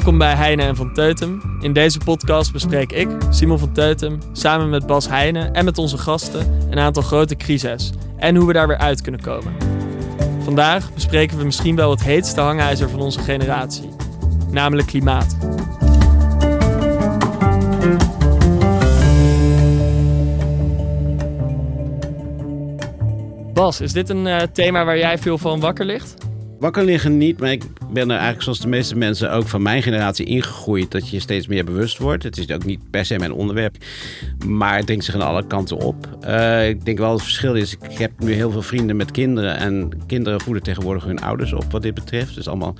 Welkom bij Heine en van Teutem. In deze podcast bespreek ik, Simon van Teutem, samen met Bas Heine en met onze gasten een aantal grote crises en hoe we daar weer uit kunnen komen. Vandaag bespreken we misschien wel het heetste hangijzer van onze generatie, namelijk klimaat. Bas, is dit een uh, thema waar jij veel van wakker ligt? Wakker liggen niet, maar ik ben er eigenlijk zoals de meeste mensen ook van mijn generatie ingegroeid dat je steeds meer bewust wordt. Het is ook niet per se mijn onderwerp, maar het dringt zich aan alle kanten op. Uh, ik denk wel het verschil is, ik heb nu heel veel vrienden met kinderen en kinderen voeden tegenwoordig hun ouders op wat dit betreft. Dus allemaal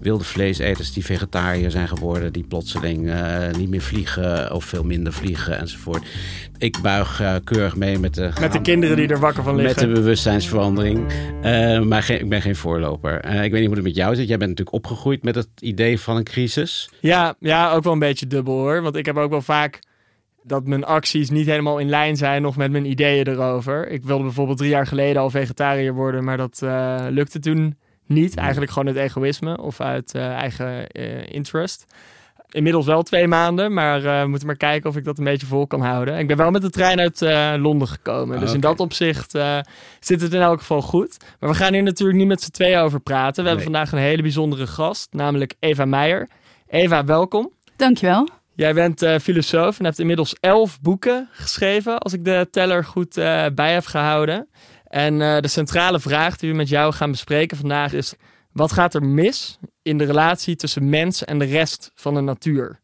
wilde vleeseters die vegetariër zijn geworden, die plotseling uh, niet meer vliegen of veel minder vliegen enzovoort. Ik buig uh, keurig mee met de... Met de kinderen die er wakker van liggen. Met de bewustzijnsverandering. maar geen, ik ben geen voorloper. ik weet niet hoe het met jou zit. Jij bent natuurlijk opgegroeid met het idee van een crisis. Ja, ja, ook wel een beetje dubbel hoor. Want ik heb ook wel vaak dat mijn acties niet helemaal in lijn zijn nog met mijn ideeën erover. Ik wilde bijvoorbeeld drie jaar geleden al vegetariër worden, maar dat uh, lukte toen niet. Eigenlijk gewoon uit egoïsme of uit uh, eigen uh, interest inmiddels wel twee maanden, maar uh, we moeten maar kijken of ik dat een beetje vol kan houden. Ik ben wel met de trein uit uh, Londen gekomen, dus in dat opzicht uh, zit het in elk geval goed. Maar we gaan hier natuurlijk niet met z'n tweeën over praten. We hebben vandaag een hele bijzondere gast, namelijk Eva Meijer. Eva, welkom. Dankjewel. Jij bent filosoof en hebt inmiddels elf boeken geschreven, als ik de teller goed bij heb gehouden. En de centrale vraag die we met jou gaan bespreken vandaag is: wat gaat er mis in de relatie tussen mens en de rest van de natuur?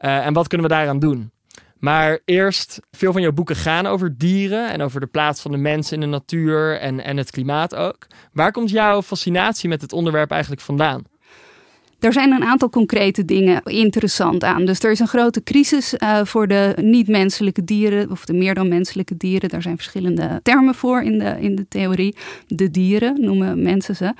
Uh, en wat kunnen we daaraan doen? Maar eerst, veel van jouw boeken gaan over dieren en over de plaats van de mens in de natuur en, en het klimaat ook. Waar komt jouw fascinatie met het onderwerp eigenlijk vandaan? Er zijn een aantal concrete dingen interessant aan. Dus er is een grote crisis uh, voor de niet-menselijke dieren, of de meer dan menselijke dieren. Daar zijn verschillende termen voor in de, in de theorie. De dieren noemen mensen ze.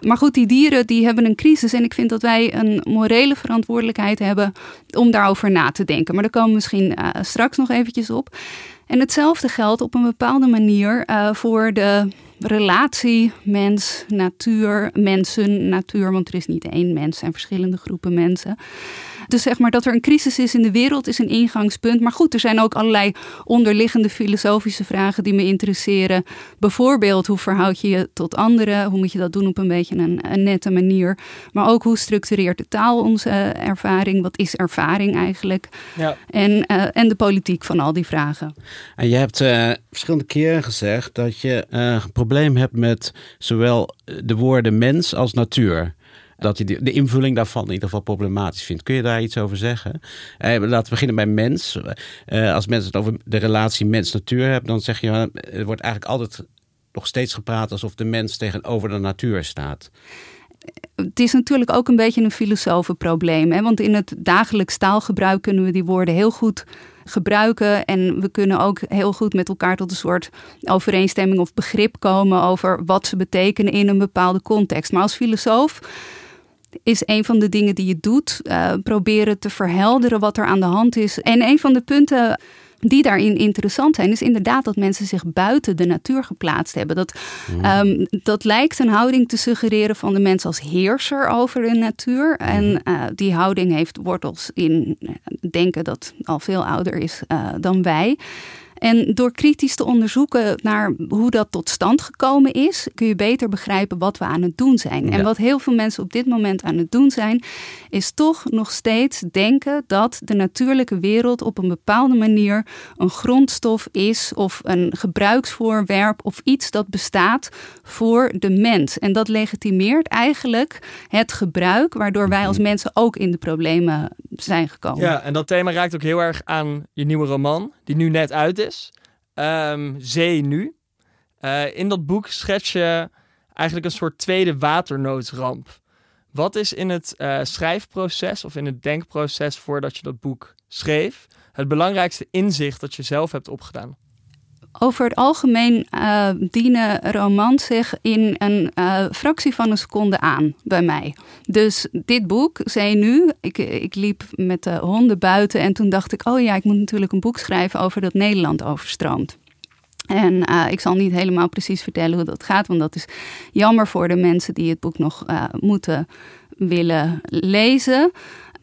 Maar goed, die dieren die hebben een crisis. En ik vind dat wij een morele verantwoordelijkheid hebben om daarover na te denken. Maar daar komen we misschien uh, straks nog eventjes op. En hetzelfde geldt op een bepaalde manier uh, voor de relatie mens, natuur, mensen, natuur. Want er is niet één mens, en verschillende groepen mensen. Dus zeg maar dat er een crisis is in de wereld is een ingangspunt. Maar goed, er zijn ook allerlei onderliggende filosofische vragen die me interesseren. Bijvoorbeeld, hoe verhoud je je tot anderen? Hoe moet je dat doen op een beetje een, een nette manier? Maar ook, hoe structureert de taal onze uh, ervaring? Wat is ervaring eigenlijk? Ja. En, uh, en de politiek van al die vragen. En je hebt uh, verschillende keren gezegd dat je een probleem hebt met zowel de woorden mens als natuur dat je de, invulling daarvan in ieder geval problematisch vindt. Kun je daar iets over zeggen? Eh, laten we beginnen bij mens. Eh, als mensen het over de relatie mens-natuur hebben, dan zeg je, er wordt eigenlijk altijd nog steeds gepraat alsof de mens tegenover de natuur staat het is natuurlijk ook een beetje een filosofenprobleem. Hè? Want in het dagelijks taalgebruik kunnen we die woorden heel goed gebruiken. En we kunnen ook heel goed met elkaar tot een soort overeenstemming of begrip komen over wat ze betekenen in een bepaalde context. Maar als filosoof is een van de dingen die je doet, uh, proberen te verhelderen wat er aan de hand is. En een van de punten die daarin interessant zijn, is inderdaad dat mensen zich buiten de natuur geplaatst hebben. Dat, Hmm. ehm, dat lijkt een houding te suggereren van de mens als heerser over de natuur. En eh, die houding heeft wortels in eh, denken dat al veel ouder is eh, dan wij. En door kritisch te onderzoeken naar hoe dat tot stand gekomen is, kun je beter begrijpen wat we aan het doen zijn. En wat heel veel mensen op dit moment aan het doen zijn, is toch nog steeds denken dat de natuurlijke wereld op een bepaalde manier een grondstof is of een gebruiksvoorwerp of iets dat bestaat voor de mens. En dat legitimeert eigenlijk het gebruik, waardoor wij als mensen ook in de problemen zijn gekomen. Ja, en dat thema raakt ook heel erg aan je nieuwe roman, die nu net uit is. Ehm, Zee Nu. Eh, in dat boek schets je eigenlijk een soort tweede waternoodsramp. Wat is in het eh, schrijfproces of in het denkproces voordat je dat boek schreef het belangrijkste inzicht dat je zelf hebt opgedaan? Over het algemeen eh, dienen romans zich in een eh, fractie van een seconde aan bij mij. Dus dit boek, zei nu, ik, ik liep met de honden buiten en toen dacht ik, oh ja, ik moet natuurlijk een boek schrijven over dat Nederland overstroomt. En eh, ik zal niet helemaal precies vertellen hoe dat gaat, want dat is jammer voor de mensen die het boek nog moeten willen lezen.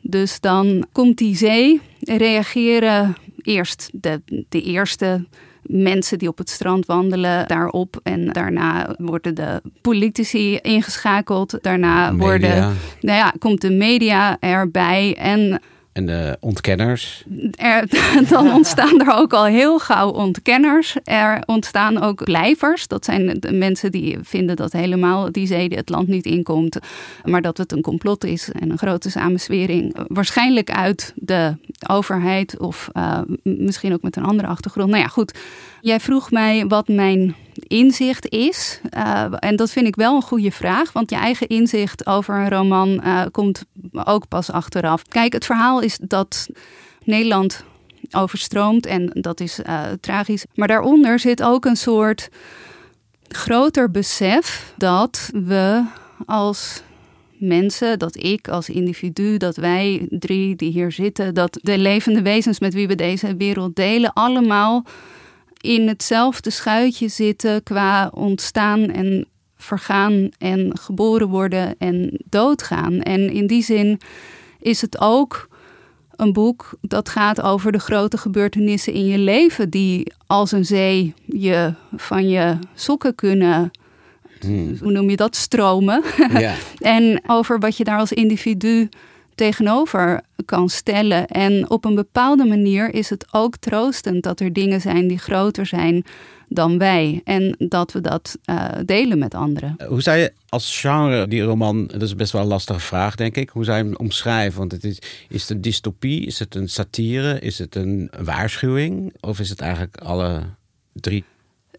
Dus dan komt die zee, reageren eerst de, de eerste mensen die op het strand wandelen daarop. En daarna worden de politici ingeschakeld. Daarna Media. worden, nou ja, komt de media erbij. En En de ontkenners. er, dan ontstaan er ook al heel gauw ontkenners. Er ontstaan ook blijvers. Dat zijn de mensen die vinden dat helemaal die zee het land niet inkomt. Maar dat het een complot is en een grote samenswering. Waarschijnlijk uit de overheid of uh, misschien ook met een andere achtergrond. Nou ja, goed. Jij vroeg mij wat mijn inzicht is. Uh, en dat vind ik wel een goede vraag. Want je eigen inzicht over een roman uh, komt ook pas achteraf. Kijk, het verhaal is dat Nederland overstroomt en dat is uh, tragisch. Maar daaronder zit ook een soort groter besef dat we als mensen, dat ik als individu, dat wij drie die hier zitten, dat de levende wezens met wie we deze wereld delen, allemaal in hetzelfde schuitje zitten qua ontstaan en vergaan en geboren worden en doodgaan. En in die zin is het ook een boek dat gaat over de grote gebeurtenissen in je leven, die als een zee je van je sokken kunnen. Hmm. Hoe noem je dat? Stromen. Ja. en over wat je daar als individu tegenover kan stellen. En op een bepaalde manier is het ook troostend dat er dingen zijn die groter zijn dan wij. En dat we dat uh, delen met anderen. Hoe zou je als genre die roman, dat is best wel een lastige vraag denk ik, hoe zou je hem omschrijven? Want het is, is het een dystopie, is het een satire, is het een waarschuwing? Of is het eigenlijk alle drie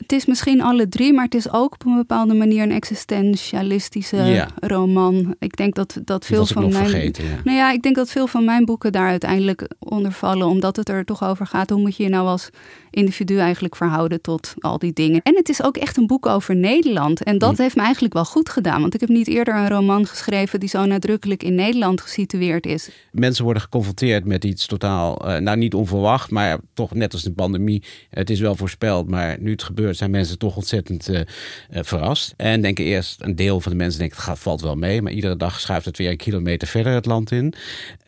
het is misschien alle drie, maar het is ook op een bepaalde manier een existentialistische ja. roman. Ik denk dat, dat veel van mijn. Vergeten, ja. Nou ja, ik denk dat veel van mijn boeken daar uiteindelijk onder vallen, omdat het er toch over gaat. Hoe moet je je nou als individu eigenlijk verhouden tot al die dingen? En het is ook echt een boek over Nederland. En dat hm. heeft me eigenlijk wel goed gedaan. Want ik heb niet eerder een roman geschreven die zo nadrukkelijk in Nederland gesitueerd is. Mensen worden geconfronteerd met iets totaal, uh, nou niet onverwacht, maar toch net als de pandemie. Het is wel voorspeld, maar nu het gebeurt zijn mensen toch ontzettend uh, uh, verrast. En denken eerst, een deel van de mensen denkt het gaat, valt wel mee. Maar iedere dag schuift het weer een kilometer verder het land in.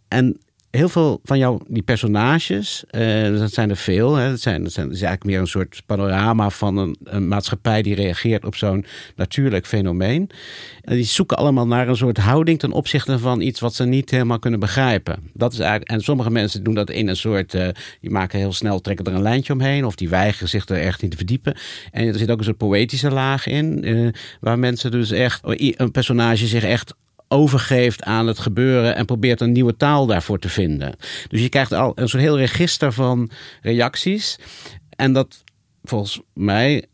En heel veel van jou, die personages, uh, dat zijn er veel. Hè, dat, zijn, dat, zijn, is eigenlijk meer een soort panorama van een, een maatschappij die reageert op zo'n natuurlijk fenomeen. En die zoeken allemaal naar een soort houding ten opzichte van iets wat ze niet helemaal kunnen begrijpen. Dat is eigenlijk, en sommige mensen doen dat in een soort, uh, die maken heel snel, trekken er een lijntje omheen. Of die weigeren zich er echt in te verdiepen. En er zit ook een soort poëtische laag in, uh, waar mensen dus echt, een personage zich echt overgeeft aan het gebeuren en probeert een nieuwe taal daarvoor te vinden. Dus je krijgt al een soort heel register van reacties. En dat volgens mij,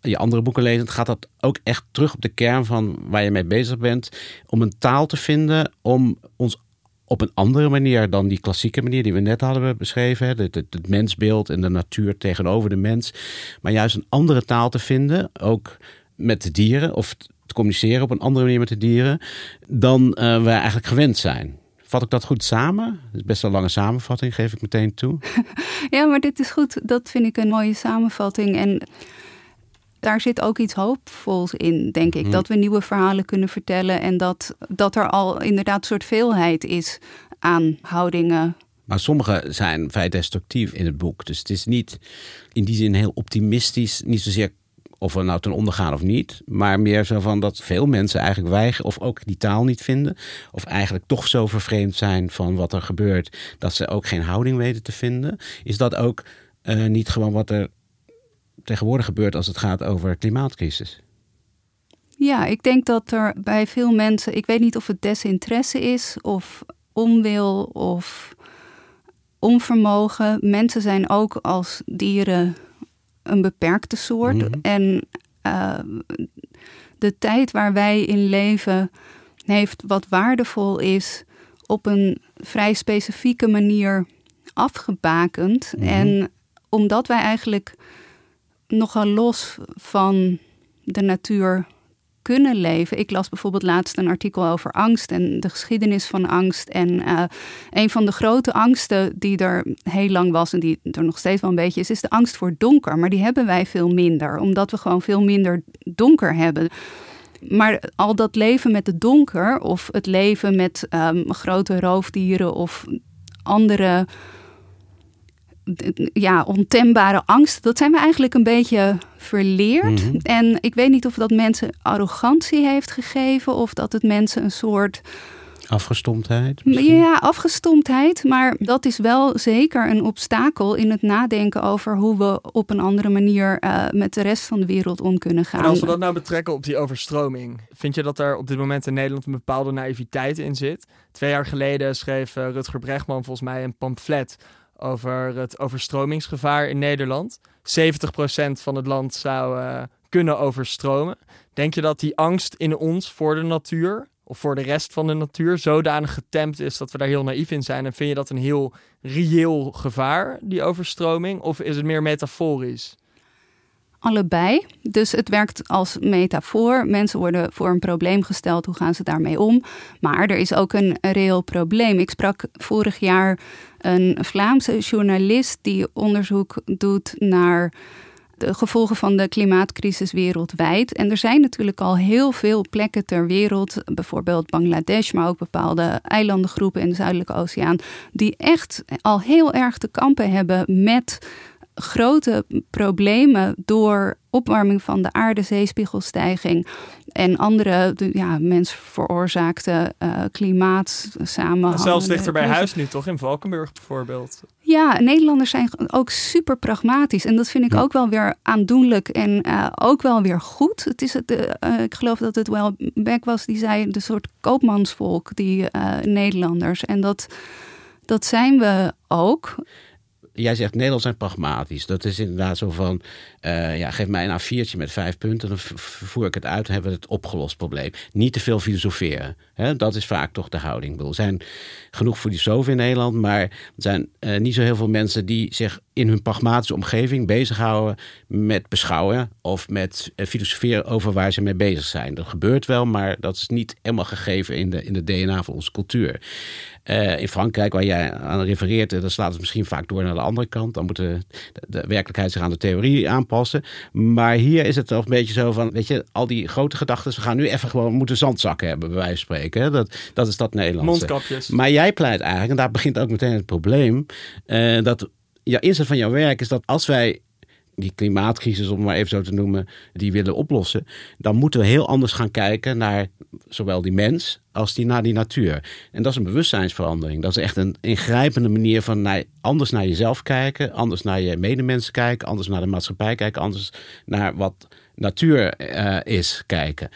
je andere boeken lezend, gaat dat ook echt terug op de kern van waar je mee bezig bent. Om een taal te vinden om ons op een andere manier dan die klassieke manier die we net hadden beschreven. Het, het, het, mensbeeld en de natuur tegenover de mens. Maar juist een andere taal te vinden, ook met de dieren of te communiceren op een andere manier met de dieren dan uh, we eigenlijk gewend zijn. Vat ik dat goed samen? Dat is best een lange samenvatting, geef ik meteen toe. Ja, maar dit is goed. Dat vind ik een mooie samenvatting. En daar zit ook iets hoopvols in, denk ik. Mhm. Dat we nieuwe verhalen kunnen vertellen en dat, dat er al inderdaad een soort veelheid is aan houdingen. Maar sommige zijn vrij destructief in het boek. Dus het is niet in die zin heel optimistisch. Niet zozeer of we nou ten onder gaan of niet. Maar meer zo van dat veel mensen eigenlijk weigeren of ook die taal niet vinden. Of eigenlijk toch zo vervreemd zijn van wat er gebeurt. Dat ze ook geen houding weten te vinden. Is dat ook eh, niet gewoon wat er tegenwoordig gebeurt als het gaat over klimaatcrisis? Ja, ik denk dat er bij veel mensen, ik weet niet of het desinteresse is of onwil of onvermogen. Mensen zijn ook als dieren een beperkte soort. Mhm. En uh, de tijd waar wij in leven heeft wat waardevol is op een vrij specifieke manier afgebakend. Mhm. En omdat wij eigenlijk nogal los van de natuur kunnen leven. Ik las bijvoorbeeld laatst een artikel over angst en de geschiedenis van angst. En uh, een van de grote angsten die er heel lang was en die er nog steeds wel een beetje is, is de angst voor donker. Maar die hebben wij veel minder, omdat we gewoon veel minder donker hebben. Maar al dat leven met het donker, of het leven met um, grote roofdieren of andere ja, ontembare angst, dat zijn we eigenlijk een beetje verleerd. Mhm. En ik weet niet of dat mensen arrogantie heeft gegeven of dat het mensen een soort. Afgestomdheid? misschien? Ja, afgestomdheid. Maar dat is wel zeker een obstakel in het nadenken over hoe we op een andere manier uh, met de rest van de wereld om kunnen gaan. En als we dat nou betrekken op die overstroming, vind je dat er op dit moment in Nederland een bepaalde naïviteit in zit? Twee jaar geleden schreef uh, Rutger Bregman volgens mij een pamflet over het overstromingsgevaar in Nederland. 70% van het land zou uh, kunnen overstromen. Denk je dat die angst in ons voor de natuur of voor de rest van de natuur zodanig getemd is dat we daar heel naïef in zijn? En vind je dat een heel reëel gevaar, die overstroming? Of is het meer metaforisch? Allebei. Dus het werkt als metafoor. Mensen worden voor een probleem gesteld. Hoe gaan ze daarmee om? Maar er is ook een reëel probleem. Ik sprak vorig jaar een Vlaamse journalist die onderzoek doet naar de gevolgen van de klimaatcrisis wereldwijd. En er zijn natuurlijk al heel veel plekken ter wereld, bijvoorbeeld Bangladesh, maar ook bepaalde eilandengroepen in de Zuidelijke Oceaan, die echt al heel erg te kampen hebben met grote problemen door opwarming van de aarde, zeespiegelstijging en andere ja, mens veroorzaakte uh, klimaat samen. Zelfs dichter bij huis nu toch, in Valkenburg bijvoorbeeld. Ja, Nederlanders zijn ook super pragmatisch. En dat vind ik ja. ook wel weer aandoenlijk en uh, ook wel weer goed. Het is het, uh, ik geloof dat het wel Beck was die zei, de soort koopmansvolk, die Nederlanders. En dat, dat zijn we ook jij zegt Nederland zijn pragmatisch. Dat is inderdaad zo van, uh, ja, geef mij een A4'tje met vijf punten, dan voer ik het uit, dan hebben we het opgelost probleem. Niet te veel filosoferen. Hè? Dat is vaak toch de houding. Er zijn genoeg filosofen in Nederland, maar er zijn uh, niet zo heel veel mensen die zich in hun pragmatische omgeving bezighouden met beschouwen of met uh, filosoferen over waar ze mee bezig zijn. Dat gebeurt wel, maar dat is niet helemaal gegeven in de, in de DNA van onze cultuur. Uh, in Frankrijk, waar jij aan refereert, dan slaat het misschien vaak door naar de andere kant. Dan moet de, werkelijkheid zich aan de theorie aanpassen. Maar hier is het toch een beetje zo van, weet je, al die grote gedachten, we gaan nu even gewoon moeten zandzakken hebben, bij wijze van spreken. Dat, dat is dat Nederlandse. Mondkapjes. Maar jij pleit eigenlijk, en daar begint ook meteen het probleem, uh, dat ja, inzet van jouw werk is dat als wij die klimaatcrisis, om het maar even zo te noemen, die willen oplossen, dan moeten we heel anders gaan kijken naar zowel die mens als die naar die natuur. En dat is een bewustzijnsverandering. Dat is echt een ingrijpende manier van naar, anders naar jezelf kijken, anders naar je medemensen kijken, anders naar de maatschappij kijken, anders naar wat natuur uh, is kijken.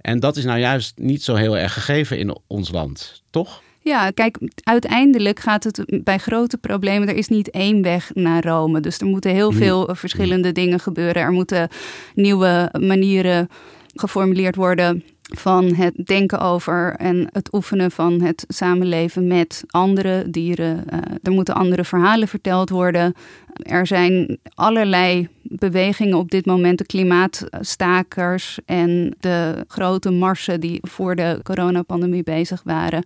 En dat is nou juist niet zo heel erg gegeven in ons land, toch? Ja, kijk, uiteindelijk gaat het bij grote problemen. Er is niet één weg naar Rome. Dus er moeten heel veel verschillende dingen gebeuren. Er moeten nieuwe manieren geformuleerd worden van het denken over en het oefenen van het samenleven met andere dieren. Uh, er moeten andere verhalen verteld worden. Er zijn allerlei bewegingen op dit moment, de klimaatstakers en de grote marsen die voor de coronapandemie bezig waren,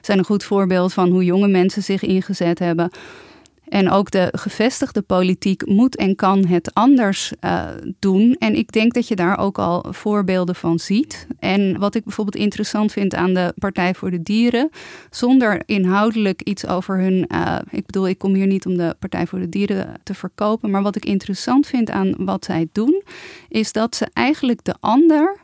zijn een goed voorbeeld van hoe jonge mensen zich ingezet hebben. En ook de gevestigde politiek moet en kan het anders uh, doen. En ik denk dat je daar ook al voorbeelden van ziet. En wat ik bijvoorbeeld interessant vind aan de Partij voor de Dieren, zonder inhoudelijk iets over hun. Uh, ik bedoel, ik kom hier niet om de Partij voor de Dieren te verkopen. Maar wat ik interessant vind aan wat zij doen, is dat ze eigenlijk de ander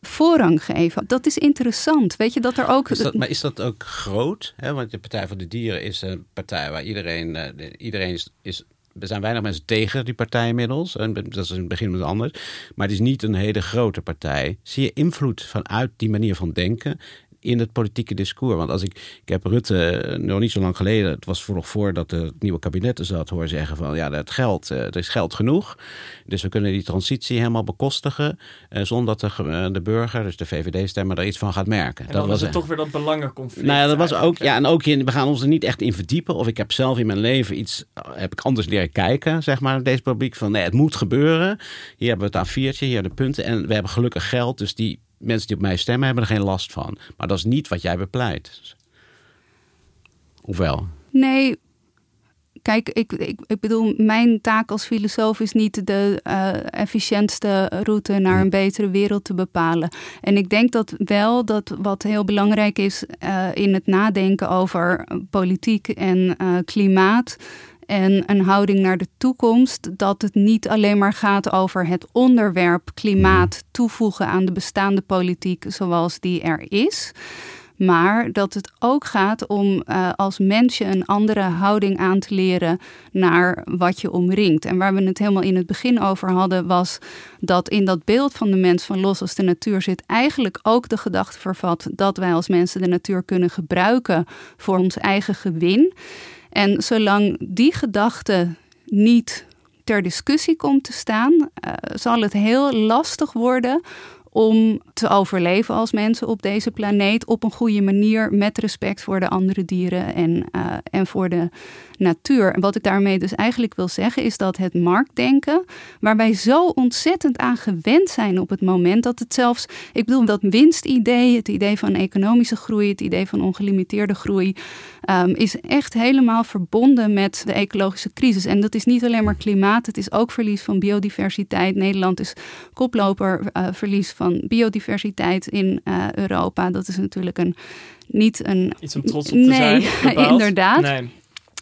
voorrang geven. Dat is interessant. Weet je dat er ook. Dat, maar is dat ook groot? Hè? Want de Partij voor de Dieren is een partij waar iedereen. Uh, iedereen is. Er zijn weinig mensen tegen die partij inmiddels. En dat is in het begin met anders. Maar het is niet een hele grote partij. Zie je invloed vanuit die manier van denken in het politieke discours. Want als ik, ik heb Rutte eh, nog niet zo lang geleden, het was nog voordat het nieuwe kabinet er zat, hoor zeggen van ja, dat geld, eh, er is geld genoeg. Dus we kunnen die transitie helemaal bekostigen uh, zonder dat de, de burger, dus de VVD-stemmer, er iets van gaat merken. En dat was het toch weer dat belangenconflict. Nou ja, dat was ook, ja, en ook in, we gaan ons er niet echt in verdiepen. Of ik heb zelf in mijn leven iets, heb ik anders leren kijken, zeg maar, deze publiek van nee, het moet gebeuren. Hier hebben we het A4'tje, hier de punten en we hebben gelukkig geld, dus die mensen die op mij stemmen hebben er geen last van. Maar dat is niet wat jij bepleit. Hoewel. Nee, Kijk, ik, ik, ik bedoel, mijn taak als filosoof is niet de uh, efficiëntste route naar een betere wereld te bepalen. En ik denk dat wel dat wat heel belangrijk is uh, in het nadenken over politiek en uh, klimaat en een houding naar de toekomst, dat het niet alleen maar gaat over het onderwerp klimaat toevoegen aan de bestaande politiek zoals die er is. Maar dat het ook gaat om uh, als mens een andere houding aan te leren naar wat je omringt. En waar we het helemaal in het begin over hadden, was dat in dat beeld van de mens van los als de natuur zit eigenlijk ook de gedachte vervat dat wij als mensen de natuur kunnen gebruiken voor ons eigen gewin. En zolang die gedachte niet ter discussie komt te staan, uh, zal het heel lastig worden om te overleven als mensen op deze planeet op een goede manier met respect voor de andere dieren en, uh, en voor de natuur. En wat ik daarmee dus eigenlijk wil zeggen is dat het marktdenken, waar wij zo ontzettend aan gewend zijn op het moment dat het zelfs, ik bedoel dat winstidee, het idee van economische groei, het idee van ongelimiteerde groei, um, is echt helemaal verbonden met de ecologische crisis. En dat is niet alleen maar klimaat, het is ook verlies van biodiversiteit. Nederland is koploper uh, verlies van biodiversiteit in uh, Europa. Dat is natuurlijk een niet een. Iets om trots op te nee, zijn. inderdaad. Nee.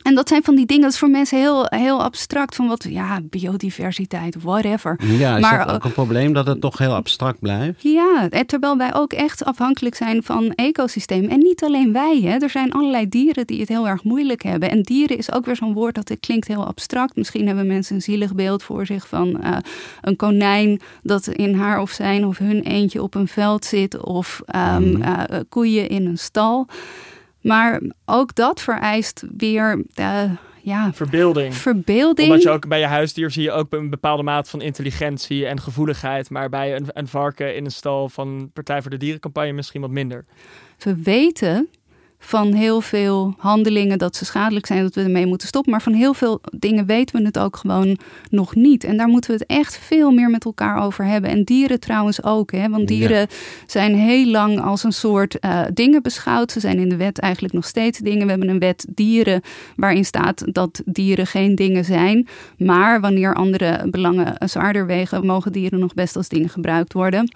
En dat zijn van die dingen, dat is voor mensen heel, heel abstract. Van wat, ja, biodiversiteit, whatever. Ja, is maar, dat ook een probleem dat het toch heel abstract blijft? Ja, terwijl wij ook echt afhankelijk zijn van ecosystemen. En niet alleen wij, hè. er zijn allerlei dieren die het heel erg moeilijk hebben. En dieren is ook weer zo'n woord dat het klinkt heel abstract. Misschien hebben mensen een zielig beeld voor zich van uh, een konijn dat in haar of zijn of hun eentje op een veld zit. Of um, uh, koeien in een stal. Maar ook dat vereist weer. Uh, ja, verbeelding. verbeelding. Omdat je ook bij je huisdier zie je ook een bepaalde mate van intelligentie en gevoeligheid. Maar bij een, een varken in een stal van Partij voor de Dierencampagne misschien wat minder. We weten van heel veel handelingen dat ze schadelijk zijn, dat we ermee moeten stoppen. Maar van heel veel dingen weten we het ook gewoon nog niet. En daar moeten we het echt veel meer met elkaar over hebben. En dieren trouwens ook, hè? want dieren zijn heel lang als een soort uh, dingen beschouwd. Ze zijn in de wet eigenlijk nog steeds dingen. We hebben een wet dieren waarin staat dat dieren geen dingen zijn. Maar wanneer andere belangen zwaarder wegen, mogen dieren nog best als dingen gebruikt worden.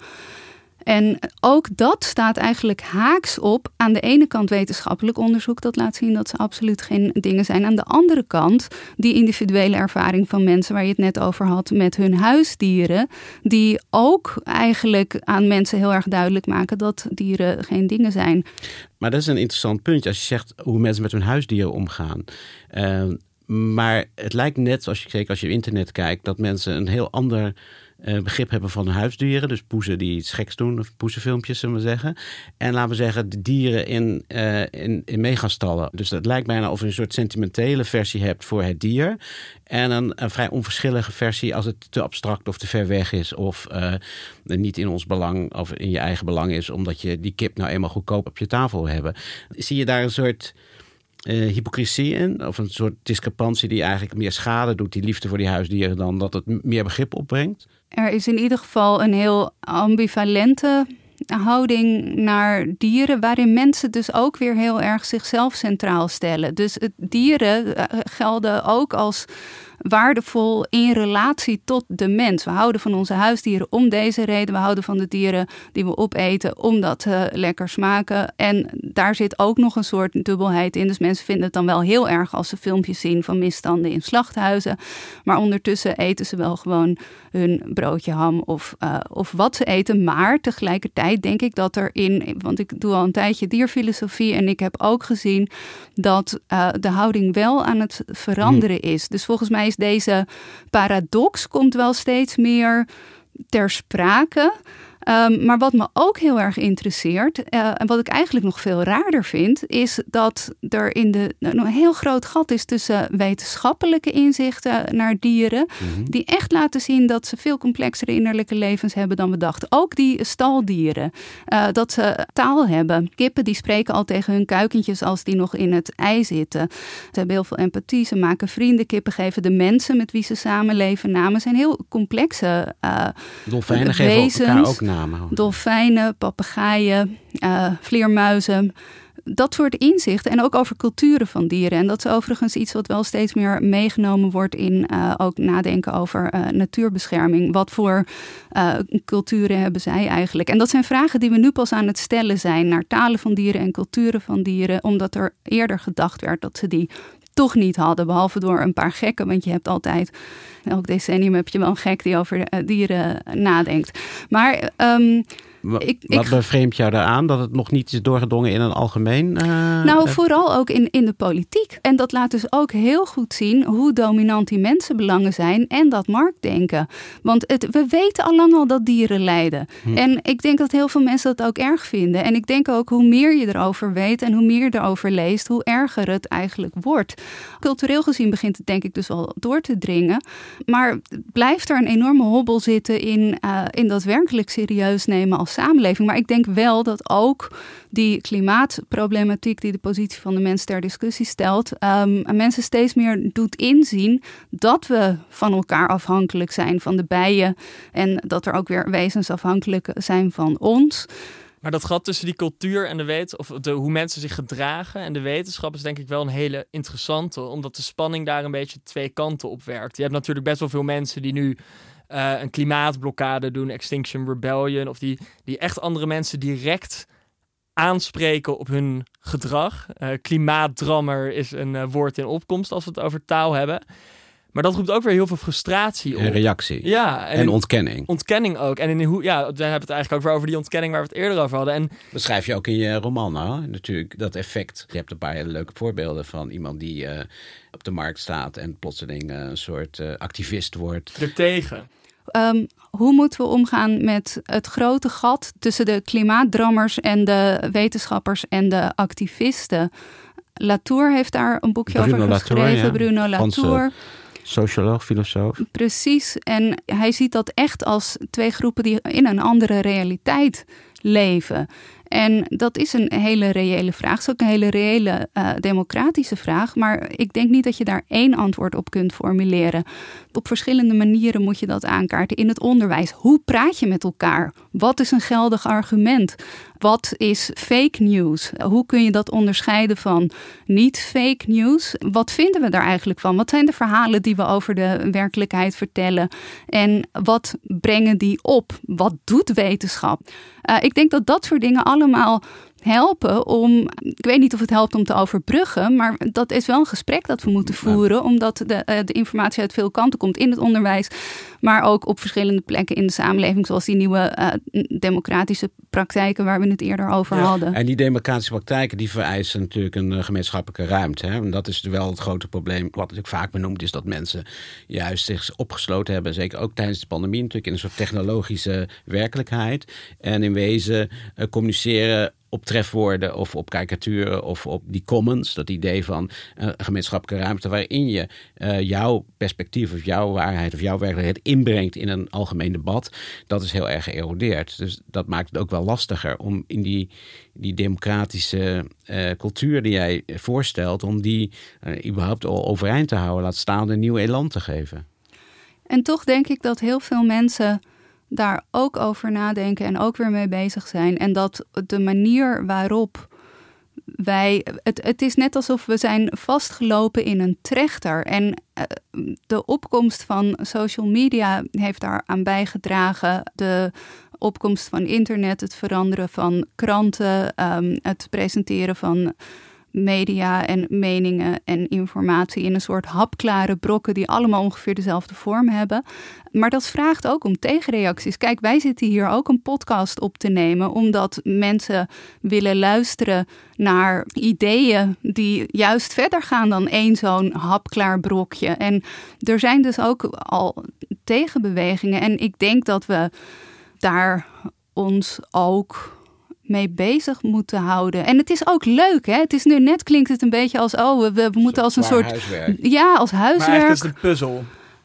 En ook dat staat eigenlijk haaks op aan de ene kant wetenschappelijk onderzoek dat laat zien dat ze absoluut geen dingen zijn. Aan de andere kant die individuele ervaring van mensen waar je het net over had met hun huisdieren, die ook eigenlijk aan mensen heel erg duidelijk maken dat dieren geen dingen zijn. Maar dat is een interessant punt als je zegt hoe mensen met hun huisdieren omgaan. Uh, maar het lijkt net, als je, zeker als je op internet kijkt, dat mensen een heel ander uh, begrip hebben van huisdieren. Dus poezen die iets geks doen, of poezenfilmpjes, zullen we zeggen. En laten we zeggen, de dieren in, uh, in, in megastallen. Dus het lijkt bijna of je een soort sentimentele versie hebt voor het dier. En een, een vrij onverschillige versie als het te abstract of te ver weg is. Of uh, niet in ons belang of in je eigen belang is, omdat je die kip nou eenmaal goedkoop op je tafel wil hebben. Zie je daar een soort uh, hypocrisie in? Of een soort discrepantie die eigenlijk meer schade doet, die liefde voor die huisdieren, dan dat het meer begrip opbrengt? Er is in ieder geval een heel ambivalente houding naar dieren, waarin mensen dus ook weer heel erg zichzelf centraal stellen. Dus dieren uh, gelden ook als waardevol in relatie tot de mens. We houden van onze huisdieren om deze reden. We houden van de dieren die we opeten omdat ze lekker smaken. En daar zit ook nog een soort dubbelheid in. Dus mensen vinden het dan wel heel erg als ze filmpjes zien van misstanden in slachthuizen. Maar ondertussen eten ze wel gewoon hun broodje ham of, uh, of wat ze eten. Maar tegelijkertijd denk ik dat er in, want ik doe al een tijdje dierfilosofie en ik heb ook gezien dat uh, de houding wel aan het veranderen is. Dus volgens mij is deze paradox komt wel steeds meer ter sprake. Um, maar wat me ook heel erg interesseert, uh, en wat ik eigenlijk nog veel raarder vind, is dat er in de, nou, een heel groot gat is tussen wetenschappelijke inzichten naar dieren, mm -hmm. die echt laten zien dat ze veel complexere innerlijke levens hebben dan we dachten. Ook die staldieren, uh, dat ze taal hebben. Kippen die spreken al tegen hun kuikentjes als die nog in het ei zitten. Ze hebben heel veel empathie, ze maken vrienden. Kippen geven de mensen met wie ze samenleven namen. zijn heel complexe uh, Dolfijnen geven elkaar ook namen. Dolfijnen, papegaaien, uh, vleermuizen. Dat soort inzichten en ook over culturen van dieren. En dat is overigens iets wat wel steeds meer meegenomen wordt in uh, ook nadenken over uh, natuurbescherming. Wat voor culturen hebben zij eigenlijk? En dat zijn vragen die we nu pas aan het stellen zijn naar talen van dieren en culturen van dieren, omdat er eerder gedacht werd dat ze die toch niet hadden. Behalve door een paar gekken, want je hebt altijd, elk decennium heb je wel een gek die over dieren nadenkt. Maar wat, ik, wat ik, bevreemdt jou daaraan? Dat het nog niet is doorgedrongen in een algemeen? Uh, nou, vooral ook in, in de politiek. En dat laat dus ook heel goed zien hoe dominant die mensenbelangen zijn en dat marktdenken. Want het, we weten al lang al dat dieren lijden. Hm. En ik denk dat heel veel mensen dat ook erg vinden. En ik denk ook hoe meer je erover weet en hoe meer je erover leest, hoe erger het eigenlijk wordt. Cultureel gezien begint het denk ik dus wel door te dringen. Maar blijft er een enorme hobbel zitten in, uh, in dat werkelijk serieus nemen als samenleving. Maar ik denk wel dat ook die klimaatproblematiek die de positie van de mens ter discussie stelt, um, mensen steeds meer doet inzien dat we van elkaar afhankelijk zijn, van de bijen. En dat er ook weer wezens afhankelijk zijn van ons. Maar dat gat tussen die cultuur en de wet, of de, hoe mensen zich gedragen en de wetenschap is denk ik wel een hele interessante, omdat de spanning daar een beetje twee kanten op werkt. Je hebt natuurlijk best wel veel mensen die nu uh, een klimaatblokkade doen, Extinction Rebellion, of die, die echt andere mensen direct aanspreken op hun gedrag. Uh, klimaatdrammer is een uh, woord in opkomst als we het over taal hebben. Maar dat roept ook weer heel veel frustratie op. En reactie. Ja. En, en ontkenning. Ontkenning ook. En in hoe, ja, we hebben het eigenlijk ook weer over die ontkenning waar we het eerder over hadden. En beschrijf je ook in je roman, nou, natuurlijk, dat effect. Je hebt een paar hele leuke voorbeelden van iemand die uh, op de markt staat en plotseling uh, een soort uh, activist wordt. Er tegen. Um, hoe moeten we omgaan met het grote gat tussen de klimaatdrammers en de wetenschappers en de activisten? Latour heeft daar een boekje Bruno over geschreven. Latour, ja. Bruno Latour. Socioloog, filosoof. Precies. En hij ziet dat echt als twee groepen die in een andere realiteit leven. En dat is een hele reële vraag. Het is ook een hele reële uh, democratische vraag. Maar ik denk niet dat je daar één antwoord op kunt formuleren. Op verschillende manieren moet je dat aankaarten. In het onderwijs. Hoe praat je met elkaar? Wat is een geldig argument? Wat is fake news? Hoe kun je dat onderscheiden van niet fake news? Wat vinden we daar eigenlijk van? Wat zijn de verhalen die we over de werkelijkheid vertellen? En wat brengen die op? Wat doet wetenschap? Uh, ik denk dat dat soort dingen allemaal allemaal helpen om, ik weet niet of het helpt om te overbruggen, maar dat is wel een gesprek dat we moeten voeren, omdat de, eh, de informatie uit veel kanten komt in het onderwijs, maar ook op verschillende plekken in de samenleving, zoals die nieuwe uh, democratische praktijken waar we het eerder over hadden. En die democratische praktijken die vereisen natuurlijk een uh, gemeenschappelijke ruimte. Hè? En dat is wel het grote probleem. Wat natuurlijk vaak benoemd is dat mensen juist zich opgesloten hebben, zeker ook tijdens de pandemie, natuurlijk in een soort technologische werkelijkheid. En in wezen communiceren op trefwoorden of op karikaturen of op die commons. Dat idee van uh, gemeenschappelijke ruimte waarin je uh, jouw perspectief of jouw waarheid of jouw werkelijkheid inbrengt in een algemeen debat. Dat is heel erg geërodeerd. Dus dat maakt het ook wel lastiger om in die, die democratische uh, cultuur die jij voorstelt, om die überhaupt al overeind te houden. Laat staan een nieuw elan te geven. En toch denk ik dat heel veel mensen daar ook over nadenken en ook weer mee bezig zijn. En dat de manier waarop wij. Het, het is net alsof we zijn vastgelopen in een trechter. En uh, de opkomst van social media heeft daar aan bijgedragen. De opkomst van internet, het veranderen van kranten, um, het presenteren van media en meningen en informatie in een soort hapklare brokken die allemaal ongeveer dezelfde vorm hebben. Maar dat vraagt ook om tegenreacties. Kijk, wij zitten hier ook een podcast op te nemen omdat mensen willen luisteren naar ideeën die juist verder gaan dan één zo'n hapklaar brokje. En er zijn dus ook al tegenbewegingen en ik denk dat we daar ons ook mee bezig moeten houden. En het is ook leuk, hè? Het is nu net klinkt het een beetje als oh, we, we moeten als een soort huiswerk. ja, als huiswerk. Maar is het een puzzel.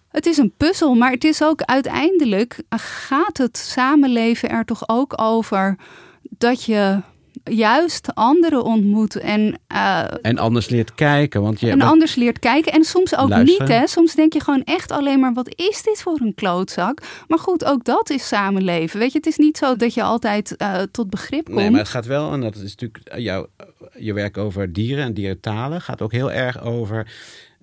Het is een puzzel, maar het is ook uiteindelijk gaat het samenleven er toch ook over dat je juist anderen ontmoet en... Uh, en anders leert kijken. Want je, en anders leert kijken. En soms ook niet. Hè? Soms denk je gewoon echt alleen maar, wat is dit voor een klootzak? Maar goed, ook dat is samenleven. Weet je, het is niet zo dat je altijd uh, tot begrip komt. Nee, maar het gaat wel, en dat is natuurlijk jouw, je werk over dieren en dierentalen, gaat ook heel erg over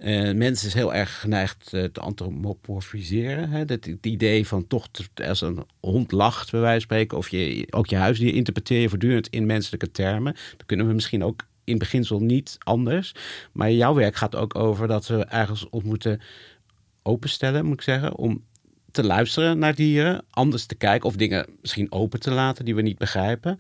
uh, mensen is heel erg geneigd uh, te antropomorfiseren. Dat, het idee van toch als een hond lacht, bij wijze van spreken, of je, ook je huisdier interpreteer je voortdurend in menselijke termen. Dan kunnen we misschien ook in beginsel niet anders. Maar jouw werk gaat ook over dat we ergens ons moeten openstellen, moet ik zeggen, om te luisteren naar dieren, anders te kijken of dingen misschien open te laten die we niet begrijpen.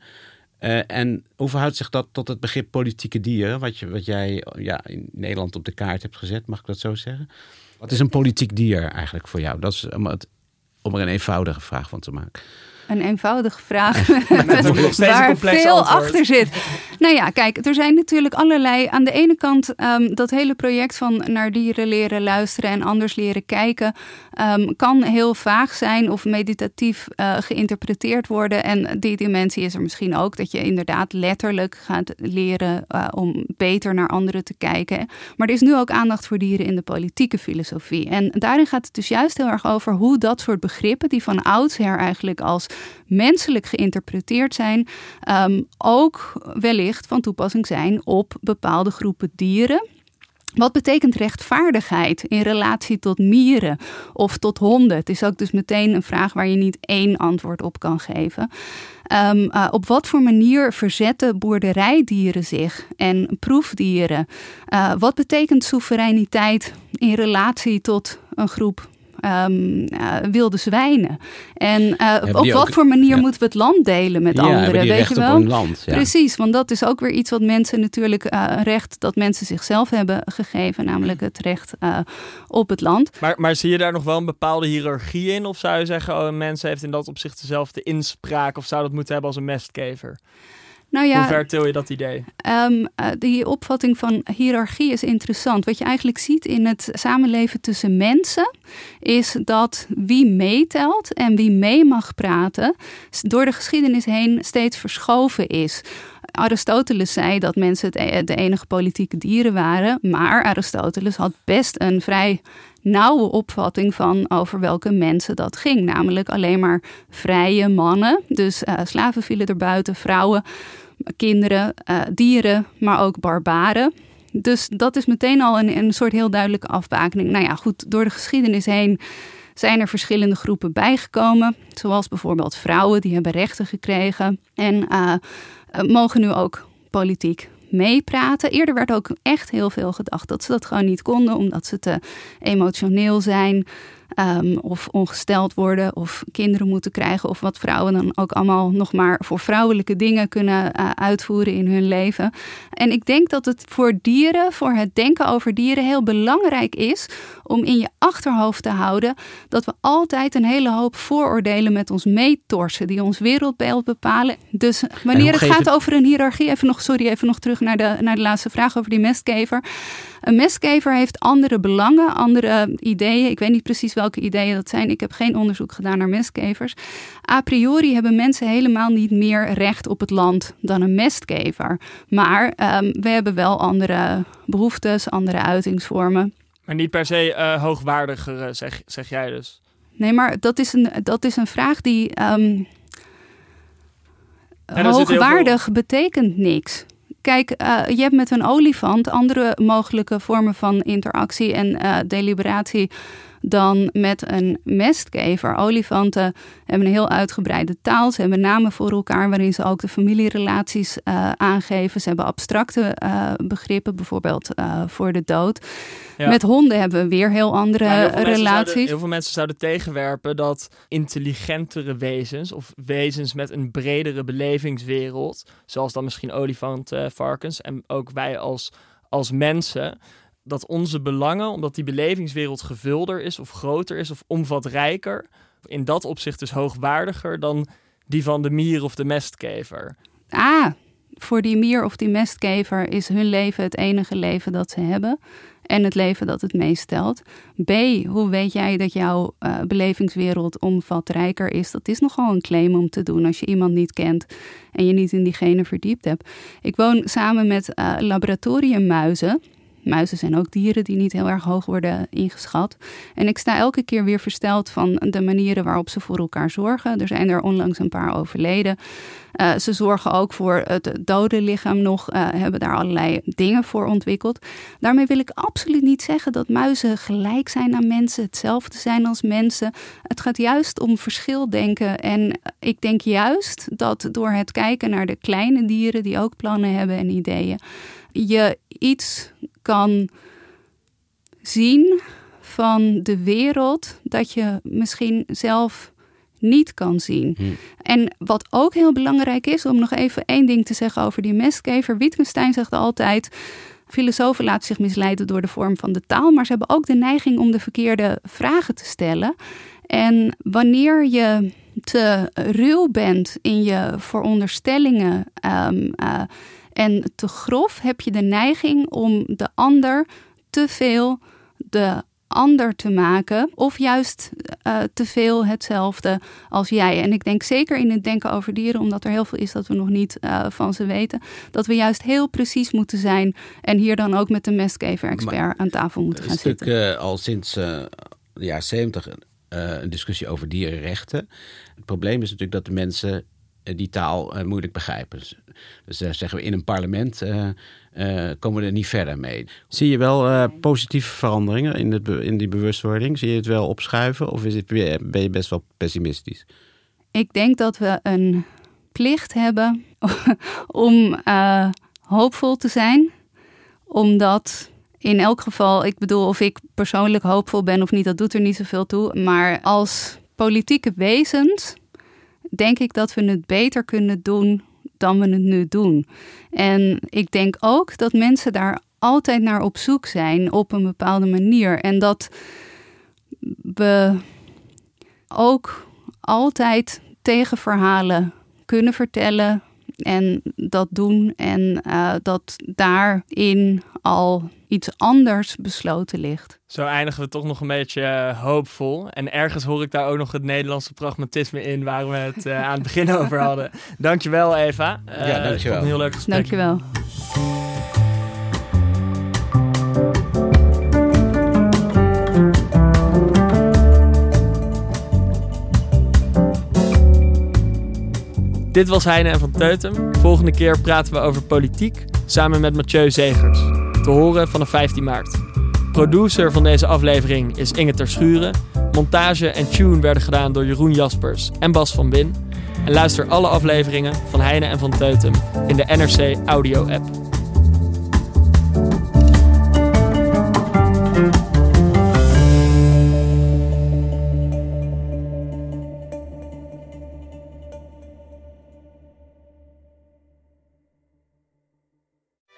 Uh, en hoe verhoudt zich dat tot het begrip politieke dieren, wat, je, wat jij ja, in Nederland op de kaart hebt gezet, mag ik dat zo zeggen? Wat is een politiek dier eigenlijk voor jou? Dat is om, het, om er een eenvoudige vraag van te maken een eenvoudige vraag waar veel antwoord. achter zit. Nou ja, kijk, er zijn natuurlijk allerlei. Aan de ene kant um, dat hele project van naar dieren leren luisteren en anders leren kijken, um, kan heel vaag zijn of meditatief uh, geïnterpreteerd worden. En die dimensie is er misschien ook dat je inderdaad letterlijk gaat leren uh, om beter naar anderen te kijken. Maar er is nu ook aandacht voor dieren in de politieke filosofie. En daarin gaat het dus juist heel erg over hoe dat soort begrippen, die van oudsher eigenlijk als menselijk geïnterpreteerd zijn, um, ook wellicht van toepassing zijn op bepaalde groepen dieren. Wat betekent rechtvaardigheid in relatie tot mieren of tot honden? Het is ook dus meteen een vraag waar je niet één antwoord op kan geven. Um, uh, op wat voor manier verzetten boerderijdieren zich en proefdieren? Uh, wat betekent soevereiniteit in relatie tot een groep um, uh, wilde zwijnen. En uh, op wat ook, voor manier ja. moeten we het land delen met ja, anderen? weet je wel? Land, ja. Precies, want dat is ook weer iets wat mensen natuurlijk uh, recht dat mensen zichzelf hebben gegeven, namelijk het recht op het land. Maar, maar zie je daar nog wel een bepaalde hiërarchie in? Of zou je zeggen, oh, een mens heeft in dat opzicht dezelfde inspraak of zou dat moeten hebben als een mestkever? Nou ja, Hoe ver til je dat idee? Um, uh, die opvatting van hiërarchie is interessant. Wat je eigenlijk ziet in het samenleven tussen mensen, is dat wie meetelt en wie mee mag praten, door de geschiedenis heen steeds verschoven is. Aristoteles zei dat mensen het de enige politieke dieren waren, maar Aristoteles had best een vrij nauwe opvatting van over welke mensen dat ging. Namelijk alleen maar vrije mannen. Dus uh, slaven vielen er buiten, vrouwen, kinderen, uh, dieren, maar ook barbaren. Dus dat is meteen al een, een soort heel duidelijke afbakening. Nou ja, goed, door de geschiedenis heen zijn er verschillende groepen bijgekomen. Zoals bijvoorbeeld vrouwen, die hebben rechten gekregen. En uh, eh, mogen nu ook politiek meepraten. Eerder werd ook echt heel veel gedacht dat ze dat gewoon niet konden, omdat ze te emotioneel zijn. Ehm, of ongesteld worden of kinderen moeten krijgen of wat vrouwen dan ook allemaal nog maar voor vrouwelijke dingen kunnen uh, uitvoeren in hun leven. En ik denk dat het voor dieren, voor het denken over dieren heel belangrijk is om in je achterhoofd te houden dat we altijd een hele hoop vooroordelen met ons meetorsen die ons wereldbeeld bepalen. Dus wanneer het gaat over een hiërarchie, even nog, sorry, even nog terug naar de, naar de laatste vraag over die mestkever. Een mestkever heeft andere belangen, andere ideeën. Ik weet niet precies welke ideeën dat zijn. Ik heb geen onderzoek gedaan naar mestkevers. A priori hebben mensen helemaal niet meer recht op het land dan een mestkever. Maar um, we hebben wel andere behoeftes, andere uitingsvormen. Maar niet per se uh, hoogwaardiger, zeg, zeg jij dus? Nee, maar dat is een, dat is een vraag die. Um, hoogwaardig veel... betekent niks. Kijk, uh, je hebt met een olifant andere mogelijke vormen van interactie en uh, deliberatie dan met een mestkever. Olifanten hebben een heel uitgebreide taal. Ze hebben namen voor elkaar waarin ze ook de familierelaties uh, aangeven. Ze hebben abstracte uh, begrippen, bijvoorbeeld uh, voor de dood. Ja. Met honden hebben we weer heel andere heel relaties. Zouden, heel veel mensen zouden tegenwerpen dat intelligentere wezens of wezens met een bredere belevingswereld, zoals dan misschien olifanten, varkens en ook wij als, als mensen, dat onze belangen, omdat die belevingswereld gevulder is of groter is of omvatrijker, in dat opzicht dus hoogwaardiger dan die van de mier of de mestkever. Ah, voor die mier of die mestkever is hun leven het enige leven dat ze hebben en het leven dat het meest stelt. B, hoe weet jij dat jouw uh, belevingswereld omvatrijker is? Dat is nogal een claim om te doen als je iemand niet kent en je niet in diegene verdiept hebt. Ik woon samen met uh, laboratoriummuizen. Muizen zijn ook dieren die niet heel erg hoog worden ingeschat. En ik sta elke keer weer versteld van de manieren waarop ze voor elkaar zorgen. Er zijn er onlangs een paar overleden. Uh, ze zorgen ook voor het dode lichaam nog, uh, hebben daar allerlei dingen voor ontwikkeld. Daarmee wil ik absoluut niet zeggen dat muizen gelijk zijn aan mensen, hetzelfde zijn als mensen. Het gaat juist om verschildenken. En ik denk juist dat door het kijken naar de kleine dieren die ook plannen hebben en ideeën, je iets kan zien van de wereld dat je misschien zelf niet kan zien. Hm. En wat ook heel belangrijk is, om nog even één ding te zeggen over die mestkever. Wittgenstein zegt altijd. Filosofen laten zich misleiden door de vorm van de taal, maar ze hebben ook de neiging om de verkeerde vragen te stellen. En wanneer je te ruw bent in je veronderstellingen um, uh, en te grof heb je de neiging om de ander te veel de ander te maken, of juist uh, te veel hetzelfde als jij. En ik denk zeker in het denken over dieren, omdat er heel veel is dat we nog niet uh, van ze weten, dat we juist heel precies moeten zijn en hier dan ook met de mestkever-expert aan tafel moeten gaan zitten. Is natuurlijk uh, al sinds de jaren zeventig een discussie over dierenrechten. Het probleem is natuurlijk dat de mensen die taal uh, moeilijk begrijpen. Dus, dus uh, zeggen we in een parlement uh, komen we er niet verder mee. Zie je wel positieve veranderingen in, het in die bewustwording? Zie je het wel opschuiven of is het, ben je best wel pessimistisch? Ik denk dat we een plicht hebben om hoopvol te zijn. Omdat in elk geval, ik bedoel of ik persoonlijk hoopvol ben of niet, dat doet er niet zoveel toe. Maar als politieke wezens denk ik dat we het beter kunnen doen dan we het nu doen. En ik denk ook dat mensen daar altijd naar op zoek zijn op een bepaalde manier. En dat we ook altijd tegenverhalen kunnen vertellen en dat doen. En uh, dat daarin al iets anders besloten ligt. Zo eindigen we toch nog een beetje uh, hoopvol. En ergens hoor ik daar ook nog het Nederlandse pragmatisme in, waar we het uh, aan het begin over hadden. Dankjewel, Eva. Uh, ja, dankjewel. Een heel leuk gesprek. Dankjewel. Dit was Heine en van Teutem. Volgende keer praten we over politiek samen met Mathieu Zegers. Te horen vanaf 15 maart. Producer van deze aflevering is Inge Terschuren. Montage en tune werden gedaan door Jeroen Jaspers en Bas van Bin. En luister alle afleveringen van Heine en van Teutem in de NRC Audio app.